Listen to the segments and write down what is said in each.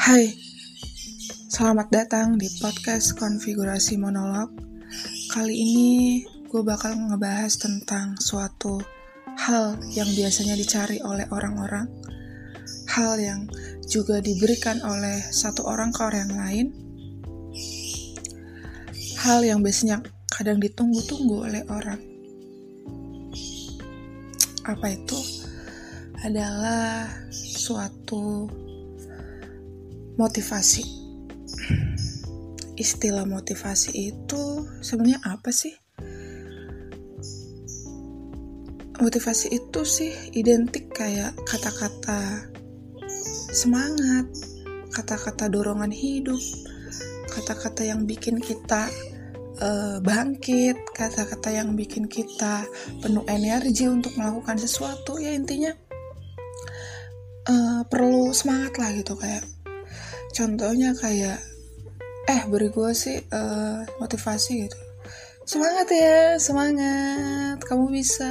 Hai, selamat datang di podcast konfigurasi monolog. Kali ini gue bakal ngebahas tentang suatu hal yang biasanya dicari oleh orang-orang, hal yang juga diberikan oleh satu orang ke orang lain, hal yang biasanya kadang ditunggu-tunggu oleh orang. Apa itu? Adalah suatu motivasi. Istilah motivasi itu sebenarnya apa sih? Motivasi itu sih identik kayak kata-kata semangat, kata-kata dorongan hidup, kata-kata yang bikin kita uh, bangkit, kata-kata yang bikin kita penuh energi untuk melakukan sesuatu. Ya intinya uh, perlu semangat lah gitu kayak contohnya kayak eh beri gue sih uh, motivasi gitu. Semangat ya semangat kamu bisa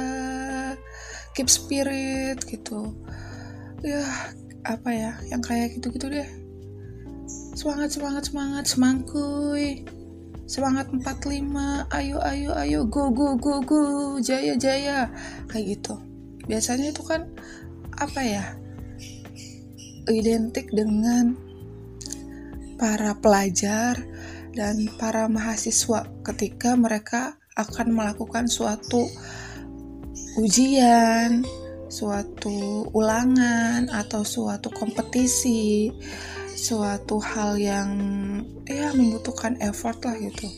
keep spirit gitu. Ya apa ya yang kayak gitu-gitu deh. Semangat semangat semangat semangkuy. Semangat 45 ayo ayo ayo go go go go jaya jaya. Kayak gitu. Biasanya itu kan apa ya identik dengan para pelajar dan para mahasiswa ketika mereka akan melakukan suatu ujian, suatu ulangan atau suatu kompetisi, suatu hal yang ya membutuhkan effort lah gitu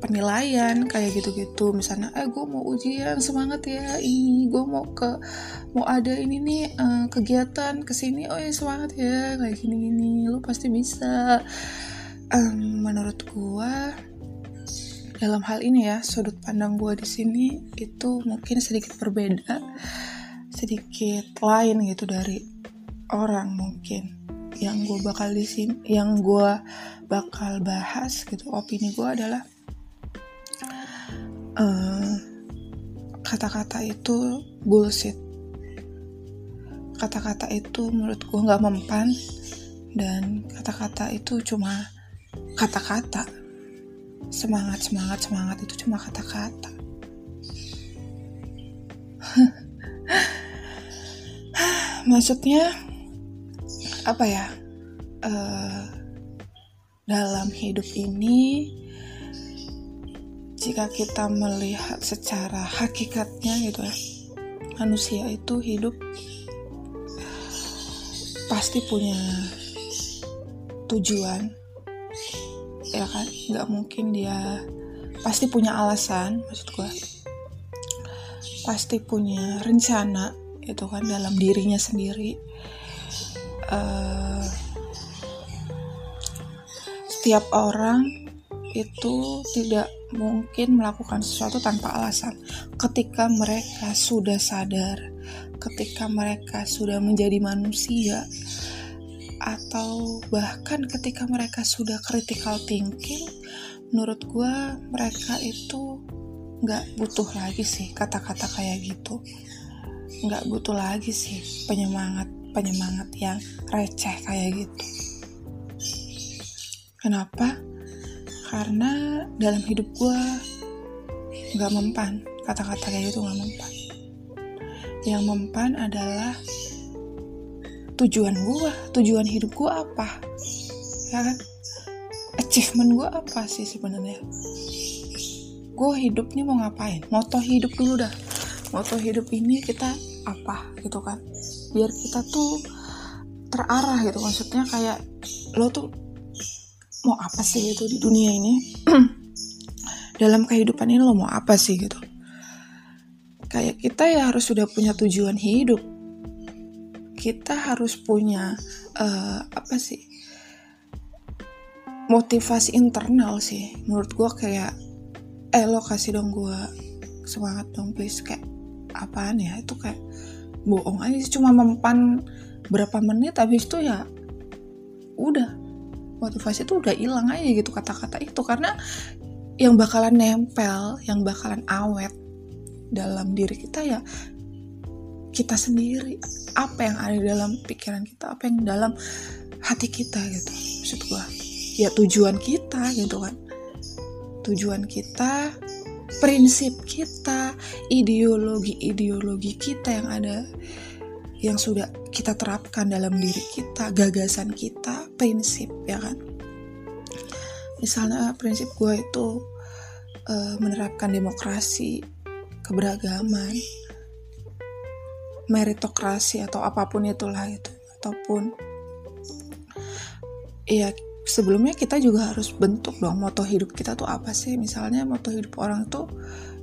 penilaian kayak gitu-gitu. Misalnya eh gue mau ujian semangat ya. Ini gue mau ke mau ada ini nih uh, kegiatan ke sini oh ya semangat ya. Kayak gini-gini. Lu pasti bisa. Um, menurut gue dalam hal ini ya sudut pandang gue di sini itu mungkin sedikit berbeda sedikit lain gitu dari orang mungkin. Yang gue bakal di sini yang gue bakal bahas gitu opini gue adalah kata-kata uh, itu bullshit. Kata-kata itu menurut gue nggak mempan dan kata-kata itu cuma kata-kata. Semangat semangat semangat itu cuma kata-kata. Maksudnya apa ya? Uh, dalam hidup ini jika kita melihat secara hakikatnya gitu ya manusia itu hidup pasti punya tujuan ya kan? Nggak mungkin dia pasti punya alasan maksud gue pasti punya rencana itu kan dalam dirinya sendiri. Uh, setiap orang itu tidak mungkin melakukan sesuatu tanpa alasan. Ketika mereka sudah sadar, ketika mereka sudah menjadi manusia, atau bahkan ketika mereka sudah critical thinking, menurut gue mereka itu nggak butuh lagi sih kata-kata kayak gitu. Nggak butuh lagi sih penyemangat penyemangat yang receh kayak gitu. Kenapa? Karena dalam hidup gue nggak mempan. Kata-kata kayak gitu nggak mempan. Yang mempan adalah tujuan gue tujuan hidup gue apa? Ya kan? Achievement gue apa sih sebenarnya? Gue hidup nih mau ngapain? Moto hidup dulu dah. Moto hidup ini kita apa gitu kan? Biar kita tuh terarah gitu. Maksudnya kayak lo tuh mau apa sih gitu di dunia ini? Dalam kehidupan ini lo mau apa sih? gitu. Kayak kita ya harus sudah punya tujuan hidup. Kita harus punya uh, apa sih motivasi internal sih. Menurut gue kayak eh lo kasih dong gue semangat dong please. Kayak apaan ya? Itu kayak bohong aja cuma mempan berapa menit habis itu ya udah motivasi itu udah hilang aja gitu kata-kata itu. Karena yang bakalan nempel, yang bakalan awet dalam diri kita ya kita sendiri. Apa yang ada dalam pikiran kita, apa yang dalam hati kita gitu maksud gue ya tujuan kita gitu kan. Tujuan kita prinsip kita ideologi-ideologi kita yang ada yang sudah kita terapkan dalam diri kita gagasan kita prinsip ya kan? Misalnya prinsip gue itu uh, menerapkan demokrasi keberagaman meritokrasi atau apa pun itulah itu ataupun ya sebelumnya kita juga harus bentuk dong moto hidup kita tuh apa sih? Misalnya moto hidup orang tuh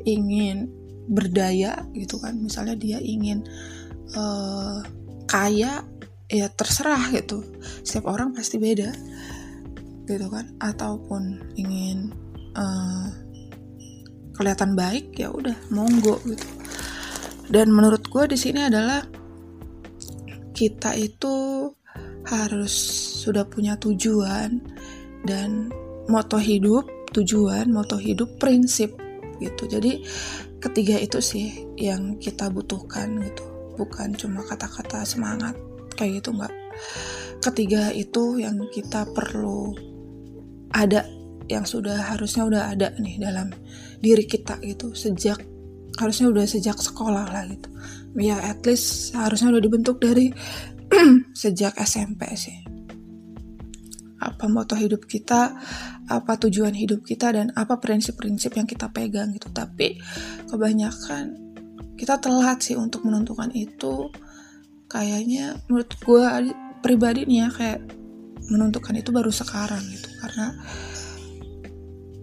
ingin berdaya gitu kan. Misalnya dia ingin uh, kaya ya terserah gitu setiap orang pasti beda gitu kan ataupun ingin uh, kelihatan baik ya udah monggo gitu dan menurut gue di sini adalah kita itu harus sudah punya tujuan dan moto hidup, tujuan, moto hidup, prinsip gitu. Jadi ketiga itu sih yang kita butuhkan gitu. Bukan cuma kata-kata semangat kayak gitu nggak. Ketiga itu yang kita perlu ada yang sudah harusnya udah ada nih dalam diri kita gitu sejak harusnya udah sejak sekolah lah gitu ya at least harusnya udah dibentuk dari sejak SMP sih apa moto hidup kita, apa tujuan hidup kita dan apa prinsip-prinsip yang kita pegang gitu. Tapi kebanyakan kita telat sih untuk menentukan itu. Kayaknya menurut gue pribadi nih ya kayak menentukan itu baru sekarang gitu. Karena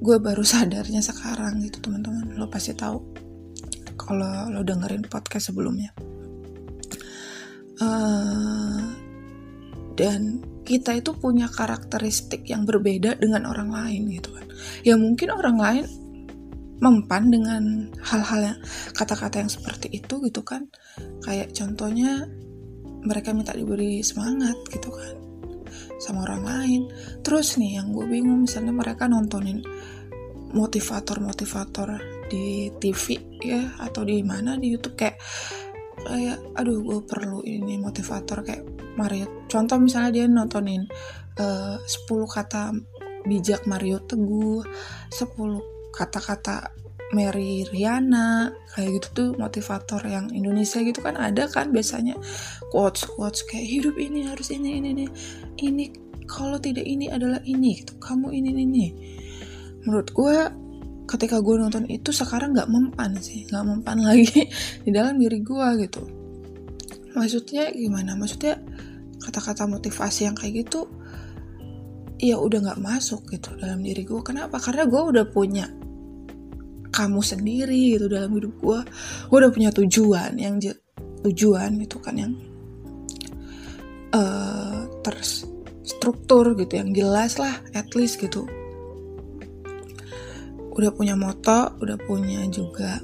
gue baru sadarnya sekarang gitu teman-teman. Lo pasti tahu kalau lo dengerin podcast sebelumnya. Uh, dan kita itu punya karakteristik yang berbeda dengan orang lain gitu kan. Ya mungkin orang lain mempan dengan hal-hal yang kata-kata yang seperti itu gitu kan. Kayak contohnya mereka minta diberi semangat gitu kan sama orang lain. Terus nih yang gue bingung misalnya mereka nontonin motivator-motivator di TV ya atau di mana di YouTube kayak kayak aduh gue perlu ini motivator kayak Mario. Contoh misalnya dia nontonin uh, eh, 10 kata bijak Mario Teguh 10 kata-kata Mary Riana kayak gitu tuh motivator yang Indonesia gitu kan ada kan biasanya. Quotes quotes kayak hidup ini harus ini ini ini. Ini kalau tidak ini adalah ini gitu. Kamu ini ini menurut gue ketika gue nonton itu sekarang nggak mempan sih. Nggak mempan lagi di dalam diri gue gitu. Maksudnya gimana? Maksudnya kata-kata motivasi yang kayak gitu ya udah nggak masuk gitu dalam diri gue kenapa? Karena gue udah punya kamu sendiri gitu dalam hidup gue gue udah punya tujuan yang tujuan gitu kan yang uh, terstruktur gitu yang jelas lah at least gitu. Udah punya moto udah punya juga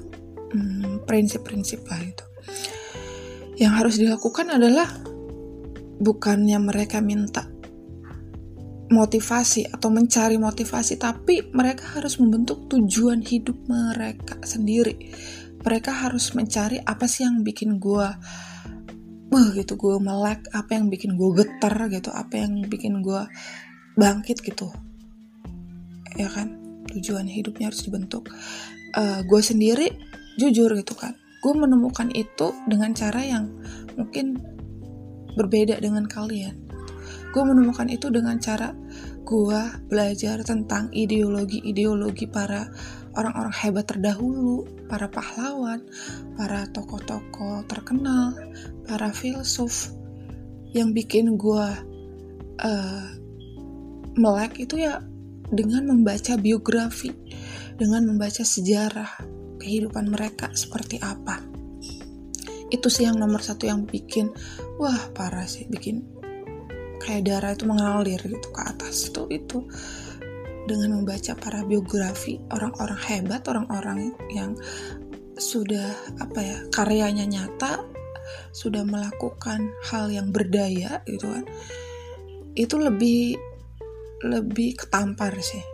hmm, prinsip-prinsip lah itu yang harus dilakukan adalah bukannya mereka minta motivasi atau mencari motivasi tapi mereka harus membentuk tujuan hidup mereka sendiri. Mereka harus mencari apa sih yang bikin gue wah gitu gue melek apa yang bikin gue getar gitu apa yang bikin gue bangkit gitu. Ya kan? Tujuan hidupnya harus dibentuk. Uh, gue sendiri jujur gitu kan gue menemukan itu dengan cara yang mungkin berbeda dengan kalian gue menemukan itu dengan cara gue belajar tentang ideologi-ideologi para orang-orang hebat terdahulu, para pahlawan, para tokoh-tokoh terkenal, para filsuf yang bikin gue uh, melek itu ya dengan membaca biografi, dengan membaca sejarah kehidupan mereka seperti apa. Itu sih yang nomor satu yang bikin, wah parah sih, bikin kayak darah itu mengalir gitu ke atas itu itu dengan membaca para biografi orang-orang hebat, orang-orang yang sudah apa ya karyanya nyata, sudah melakukan hal yang berdaya gitu kan, itu lebih lebih ketampar sih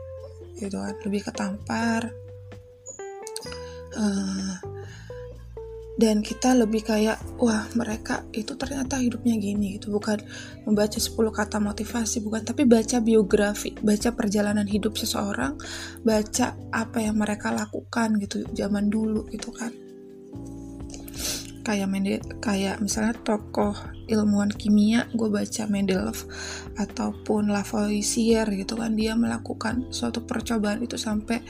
gitu kan lebih ketampar uh, dan kita lebih kayak wah mereka itu ternyata hidupnya gini gitu. Bukan membaca 10 kata motivasi bukan. Tapi baca biografi baca perjalanan hidup seseorang baca apa yang mereka lakukan gitu zaman dulu gitu kan. Kayak Mendel kayak misalnya tokoh ilmuwan kimia gue baca Mendeleev ataupun Lavoisier gitu kan. Dia melakukan suatu percobaan itu sampai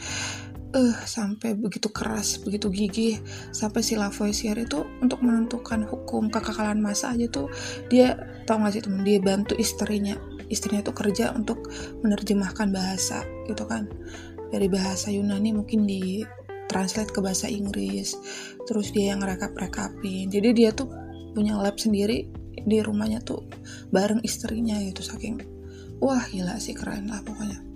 uh, sampai begitu keras, begitu gigih sampai si Lavoisier itu untuk menentukan hukum kekekalan masa aja tuh dia tau gak sih temen dia bantu istrinya istrinya tuh kerja untuk menerjemahkan bahasa gitu kan. Dari bahasa Yunani mungkin di translate ke bahasa Inggris terus dia yang rekap-rekapin. Jadi dia tuh punya lab sendiri di rumahnya tuh bareng istrinya gitu saking wah gila sih keren lah pokoknya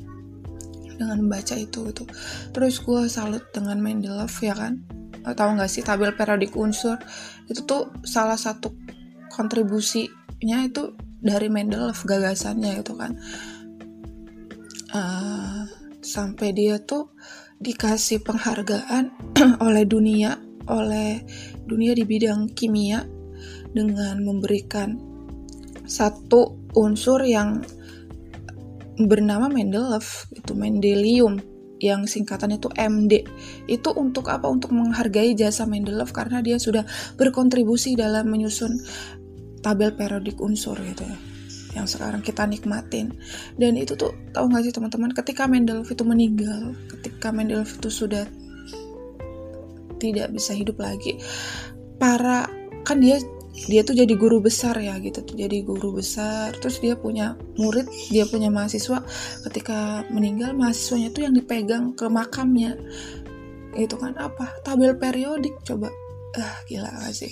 dengan membaca itu gitu. Terus gue salut dengan Mendeleev ya kan? Tahu nggak sih tabel periodik unsur. Itu tuh salah satu kontribusinya itu dari Mendeleev gagasannya gitu kan. Uh, sampai dia tuh dikasih penghargaan oleh dunia oleh dunia di bidang kimia dengan memberikan satu unsur yang bernama Mendeleev itu Mendelium yang singkatannya itu MD itu untuk apa? Untuk menghargai jasa Mendeleev karena dia sudah berkontribusi dalam menyusun tabel periodik unsur gitu ya yang sekarang kita nikmatin. Dan itu tuh tahu nggak sih teman-teman ketika Mendeleev itu meninggal ketika Mendeleev itu sudah tidak bisa hidup lagi para kan dia dia tuh jadi guru besar ya gitu. Tuh jadi guru besar. Terus dia punya murid dia punya mahasiswa. Ketika meninggal mahasiswanya tuh yang dipegang ke makamnya. Itu kan apa? Tabel periodik coba. Ah gila gak sih?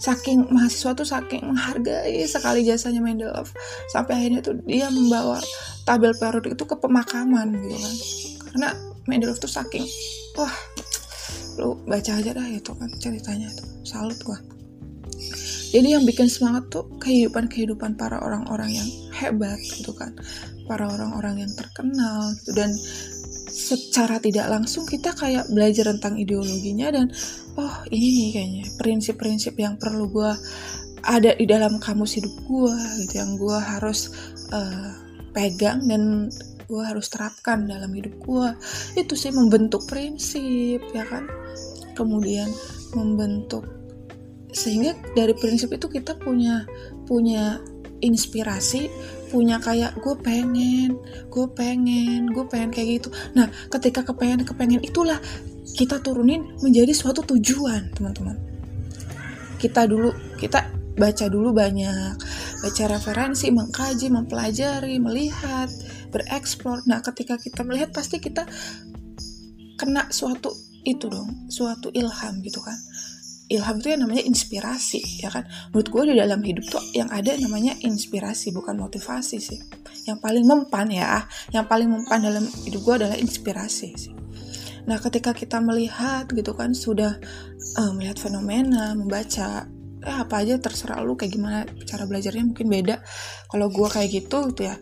Saking mahasiswa tuh saking menghargai sekali jasanya Mendeleev sampai akhirnya tuh dia membawa tabel periodik itu ke pemakaman gitu kan. Karena Mendeleev tuh saking wah lu baca aja dah itu kan ceritanya tuh. Salut gua jadi yang bikin semangat tuh kehidupan-kehidupan para orang-orang yang hebat gitu kan. Para orang-orang yang terkenal gitu. Dan secara tidak langsung kita kayak belajar tentang ideologinya dan oh ini nih kayaknya prinsip-prinsip yang perlu gue ada di dalam kamus hidup gue gitu yang gue harus uh, pegang dan gue harus terapkan dalam hidup gue itu sih membentuk prinsip ya kan? Kemudian membentuk sehingga dari prinsip itu kita punya punya inspirasi punya kayak gue pengen gue pengen gue pengen kayak gitu. Nah ketika kepengen kepengen itulah kita turunin menjadi suatu tujuan teman-teman. Kita dulu kita baca dulu banyak baca referensi mengkaji mempelajari melihat bereksplor. Nah ketika kita melihat pasti kita kena suatu itu dong suatu ilham gitu kan ilham itu yang namanya inspirasi ya kan? Menurut gue di dalam hidup tuh yang ada namanya inspirasi bukan motivasi sih. Yang paling mempan ya yang paling mempan dalam hidup gue adalah inspirasi sih. Nah ketika kita melihat gitu kan sudah uh, melihat fenomena membaca eh, apa aja terserah lu kayak gimana cara belajarnya mungkin beda. Kalau gue kayak gitu gitu ya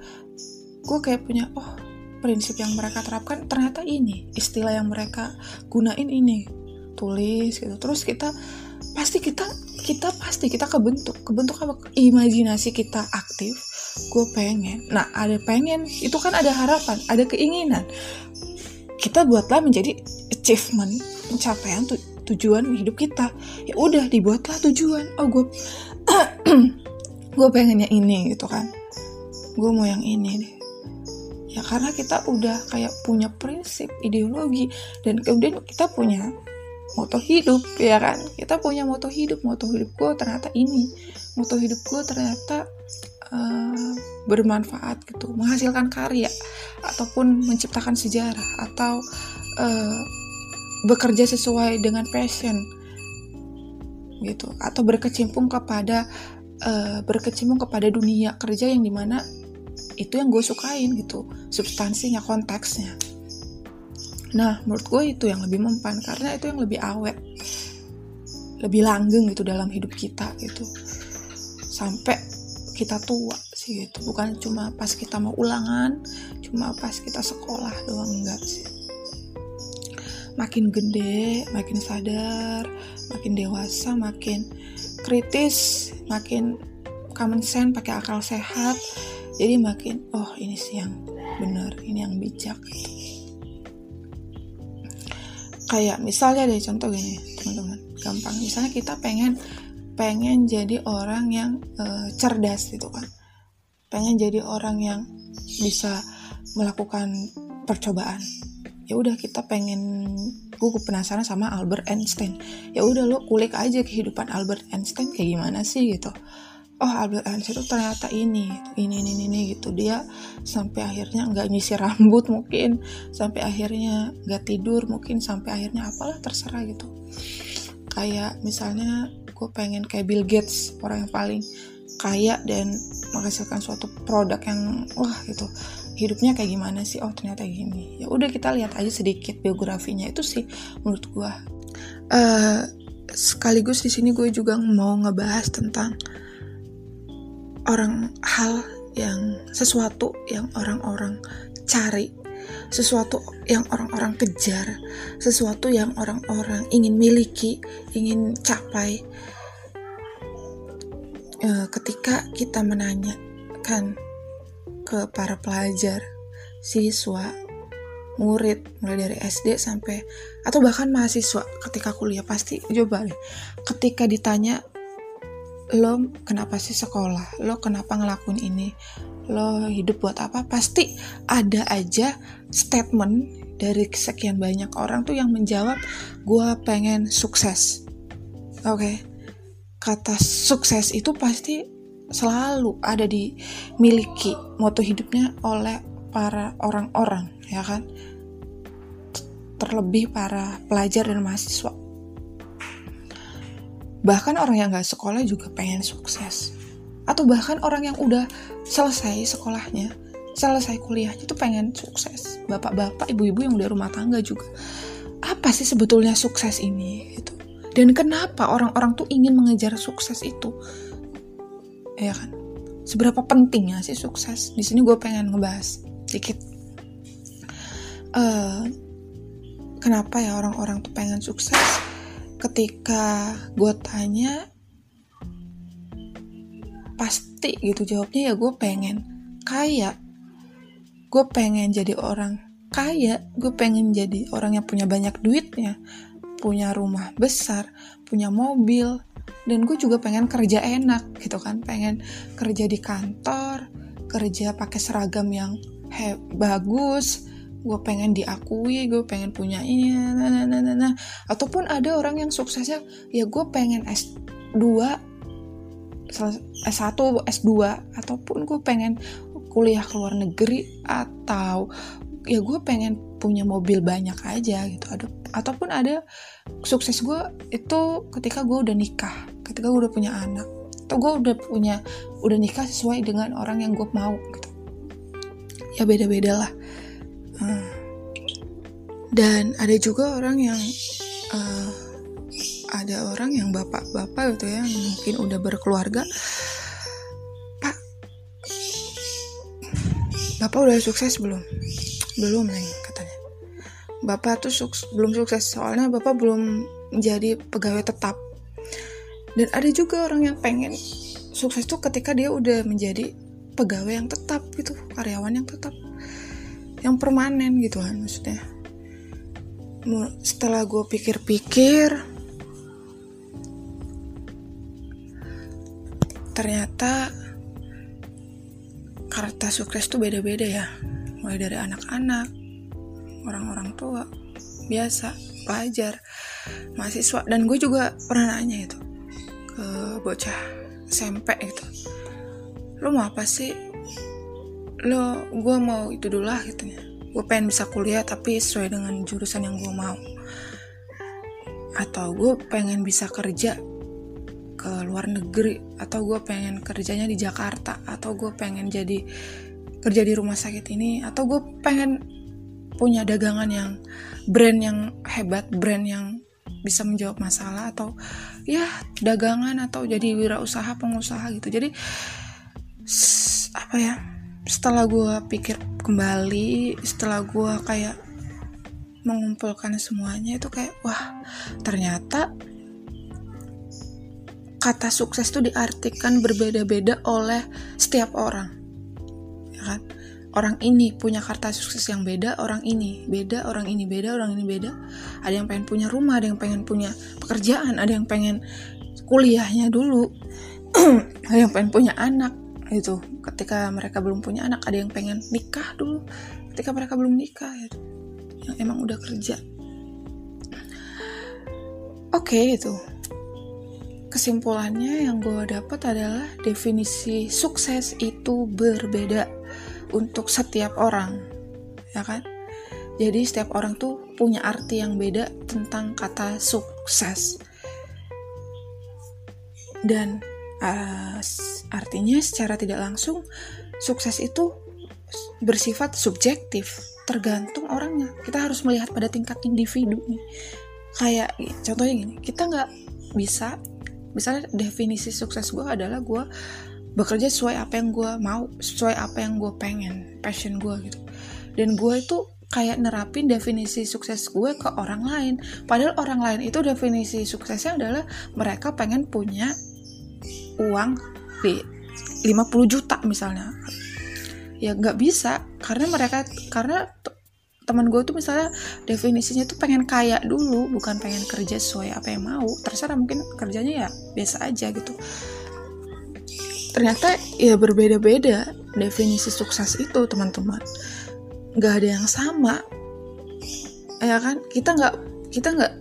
gue kayak punya oh prinsip yang mereka terapkan ternyata ini istilah yang mereka gunain ini tulis gitu. Terus kita pasti kita kita pasti kita kebentuk. Kebentuk apa? Imajinasi kita aktif. Gue pengen. Nah ada pengen itu kan ada harapan ada keinginan. Kita buatlah menjadi achievement pencapaian tu, tujuan hidup kita. Ya udah dibuatlah tujuan. Oh gue gue pengennya ini gitu kan. Gue mau yang ini nih. Ya karena kita udah kayak punya prinsip ideologi dan kemudian kita punya moto hidup ya kan? Kita punya moto hidup. Moto hidup gue ternyata ini. Moto hidup gue ternyata uh, bermanfaat gitu. Menghasilkan karya ataupun menciptakan sejarah atau uh, bekerja sesuai dengan passion gitu. Atau berkecimpung kepada uh, berkecimpung kepada dunia kerja yang di mana itu yang gue sukain gitu. Substansinya konteksnya Nah, menurut gue itu yang lebih mempan karena itu yang lebih awet, lebih langgeng gitu dalam hidup kita gitu. Sampai kita tua sih gitu, bukan cuma pas kita mau ulangan, cuma pas kita sekolah doang enggak sih. makin gede makin sadar makin dewasa makin kritis makin common sense pakai akal sehat jadi makin oh ini sih yang benar ini yang bijak gitu. Kayak misalnya deh contoh gini teman-teman gampang. Misalnya kita pengen pengen jadi orang yang uh, cerdas gitu kan. Pengen jadi orang yang bisa melakukan percobaan. Ya udah kita pengen gue penasaran sama Albert Einstein. Ya udah lo kulik aja kehidupan Albert Einstein kayak gimana sih gitu oh Albert Einstein itu ternyata ini ini ini ini gitu. Dia sampai akhirnya nggak nyisir rambut mungkin sampai akhirnya nggak tidur mungkin sampai akhirnya apalah terserah gitu. Kayak misalnya gue pengen kayak Bill Gates orang yang paling kaya dan menghasilkan suatu produk yang wah gitu. Hidupnya kayak gimana sih? Oh ternyata gini. Ya udah kita lihat aja sedikit biografinya. Itu sih menurut gue uh, sekaligus di sini gue juga mau ngebahas tentang orang hal yang sesuatu yang orang-orang cari sesuatu yang orang-orang kejar sesuatu yang orang-orang ingin miliki ingin capai. Uh, ketika kita menanyakan ke para pelajar, siswa, murid mulai dari SD sampai atau bahkan mahasiswa ketika kuliah pasti coba deh ketika ditanya lo kenapa sih sekolah? Lo kenapa ngelakuin ini? Lo hidup buat apa? Pasti ada aja statement dari sekian banyak orang tuh yang menjawab gue pengen sukses. Oke? Okay? kata sukses itu pasti selalu ada dimiliki moto hidupnya oleh para orang-orang ya kan? Terlebih para pelajar dan mahasiswa bahkan orang yang gak sekolah juga pengen sukses. Atau bahkan orang yang udah selesai sekolahnya selesai kuliahnya itu pengen sukses. Bapak-bapak ibu-ibu yang udah rumah tangga juga. Apa sih sebetulnya sukses ini gitu? Dan kenapa orang-orang tuh ingin mengejar sukses itu? Ya kan? Seberapa pentingnya sih sukses? Di sini gue pengen ngebahas dikit uh, kenapa ya orang-orang tuh pengen sukses ketika gue tanya pasti gitu jawabnya ya gue pengen kaya. Gue pengen jadi orang kaya gue pengen jadi orang yang punya banyak duitnya punya rumah besar punya mobil dan gue juga pengen kerja enak gitu kan pengen kerja di kantor kerja pakai seragam yang he bagus gue pengen diakui gue pengen punya ini nah, nah, nah, nah, nah. ataupun ada orang yang suksesnya ya gue pengen S2 S1 S2 ataupun gue pengen kuliah ke luar negeri atau ya gue pengen punya mobil banyak aja gitu. Ada ataupun ada sukses gue itu ketika gue udah nikah ketika gue udah punya anak. Atau gue udah punya udah nikah sesuai dengan orang yang gue mau gitu. Ya beda-beda lah dan ada juga orang yang uh, ada orang yang bapak-bapak gitu ya mungkin udah berkeluarga. Pak bapak udah sukses belum? Belum neng katanya. Bapak tuh suks belum sukses soalnya bapak belum menjadi pegawai tetap. Dan ada juga orang yang pengen sukses tuh ketika dia udah menjadi pegawai yang tetap gitu karyawan yang tetap yang permanen gitu kan maksudnya. Setelah gue pikir-pikir ternyata kata sukses tuh beda-beda ya. Mulai dari anak-anak orang-orang tua biasa pelajar mahasiswa. Dan gue juga pernah nanya itu ke bocah SMP gitu. Lo mau apa sih lo gue mau itu dulu lah gitu ya. Gue pengen bisa kuliah tapi sesuai dengan jurusan yang gue mau. Atau gue pengen bisa kerja ke luar negeri atau gue pengen kerjanya di Jakarta atau gue pengen jadi kerja di rumah sakit ini atau gue pengen punya dagangan yang brand yang hebat brand yang bisa menjawab masalah atau ya dagangan atau jadi wirausaha pengusaha gitu. Jadi apa ya setelah gue pikir kembali setelah gue kayak mengumpulkan semuanya itu kayak wah ternyata kata sukses itu diartikan berbeda-beda oleh setiap orang. Ya kan? Orang ini punya kata sukses yang beda orang ini beda orang ini beda orang ini beda. Ada yang pengen punya rumah ada yang pengen punya pekerjaan ada yang pengen kuliahnya dulu. Ada yang pengen punya anak itu ketika mereka belum punya anak ada yang pengen nikah dulu. Ketika mereka belum nikah gitu yang emang udah kerja. Oke okay, itu kesimpulannya yang gue dapat adalah definisi sukses itu berbeda untuk setiap orang ya kan? Jadi setiap orang tuh punya arti yang beda tentang kata sukses. Dan uh, artinya secara tidak langsung sukses itu bersifat subjektif tergantung orangnya. Kita harus melihat pada tingkat individu nih kayak contohnya gini kita nggak bisa misalnya definisi sukses gue adalah gue bekerja sesuai apa yang gue mau sesuai apa yang gue pengen passion gue gitu. Dan gue itu kayak nerapin definisi sukses gue ke orang lain. Padahal orang lain itu definisi suksesnya adalah mereka pengen punya uang di 50 juta misalnya. Ya nggak bisa karena mereka karena teman gue tuh misalnya definisinya tuh pengen kaya dulu bukan pengen kerja sesuai apa yang mau. Terserah mungkin kerjanya ya biasa aja gitu. Ternyata ya berbeda-beda definisi sukses itu teman-teman. Nggak ada yang sama. Ya kan? Kita nggak kita nggak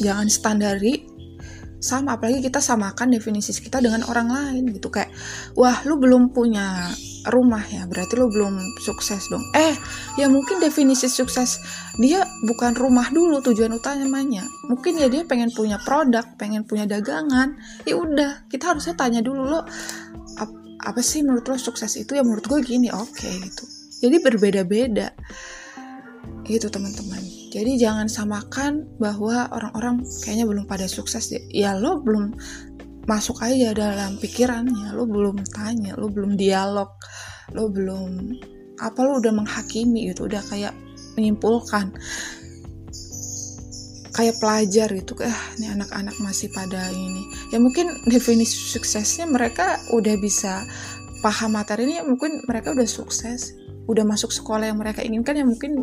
jangan standari sama apalagi kita samakan definisi kita dengan orang lain gitu. Kayak wah lu belum punya rumah ya berarti lo belum sukses dong. Eh ya mungkin definisi sukses dia bukan rumah dulu tujuan utamanya. Mungkin ya dia pengen punya produk pengen punya dagangan. Ya udah kita harusnya tanya dulu lo ap, apa sih menurut lo sukses itu? Ya menurut gue gini oke okay, gitu. Jadi berbeda-beda. Gitu teman-teman jadi jangan samakan bahwa orang-orang kayaknya belum pada sukses ya lo belum masuk aja dalam pikirannya. Lo belum tanya lo belum dialog lo belum apa lo udah menghakimi gitu. Udah kayak menyimpulkan kayak pelajar gitu. Ah ini anak-anak masih pada ini. Ya mungkin definisi suksesnya mereka udah bisa paham materi ini mungkin mereka udah sukses. Udah masuk sekolah yang mereka inginkan ya mungkin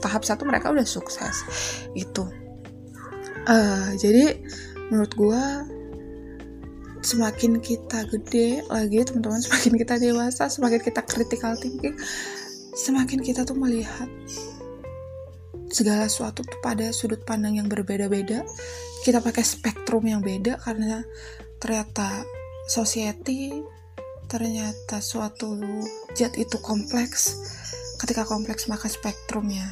tahap satu mereka udah sukses itu uh, jadi menurut gue semakin kita gede lagi teman-teman semakin kita dewasa semakin kita critical thinking semakin kita tuh melihat segala sesuatu tuh pada sudut pandang yang berbeda-beda. Kita pakai spektrum yang beda karena ternyata society ternyata suatu zat itu kompleks ketika kompleks maka spektrumnya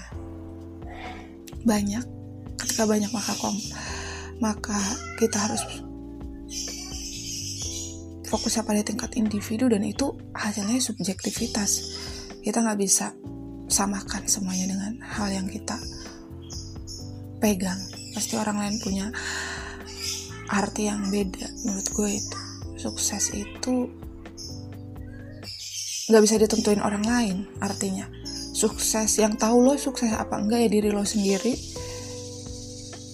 banyak ketika banyak maka kom maka kita harus fokusnya pada tingkat individu dan itu hasilnya subjektivitas. Kita nggak bisa samakan semuanya dengan hal yang kita pegang. Pasti orang lain punya arti yang beda menurut gue itu. Sukses itu nggak bisa ditentuin orang lain artinya sukses yang tahu lo sukses apa enggak ya diri lo sendiri.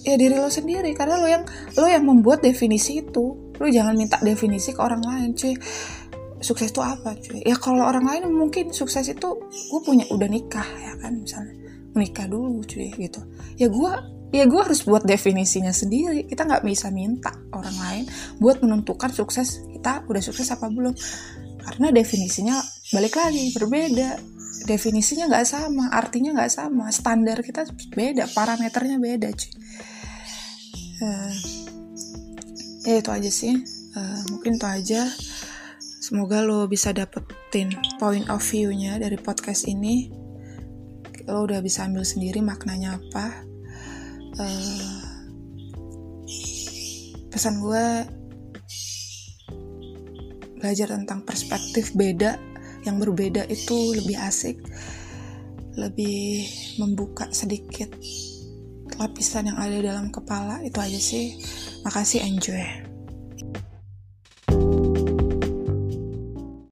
Ya diri lo sendiri karena lo yang lo yang membuat definisi itu. Lu jangan minta definisi ke orang lain cuy. Sukses itu apa cuy? Ya kalau orang lain mungkin sukses itu gue punya udah nikah ya kan misalnya. Menikah dulu cuy gitu. Ya gue ya gue harus buat definisinya sendiri. Kita nggak bisa minta orang lain buat menentukan sukses kita udah sukses apa belum. Karena definisinya balik lagi berbeda definisinya nggak sama artinya nggak sama. Standar kita beda parameternya beda cuy. Uh, ya itu aja sih. Uh, mungkin itu aja. Semoga lo bisa dapetin point of view-nya dari podcast ini. Lo udah bisa ambil sendiri maknanya apa. Uh, pesan gue belajar tentang perspektif beda yang berbeda itu lebih asik lebih membuka sedikit lapisan yang ada dalam kepala itu aja sih. Makasih enjoy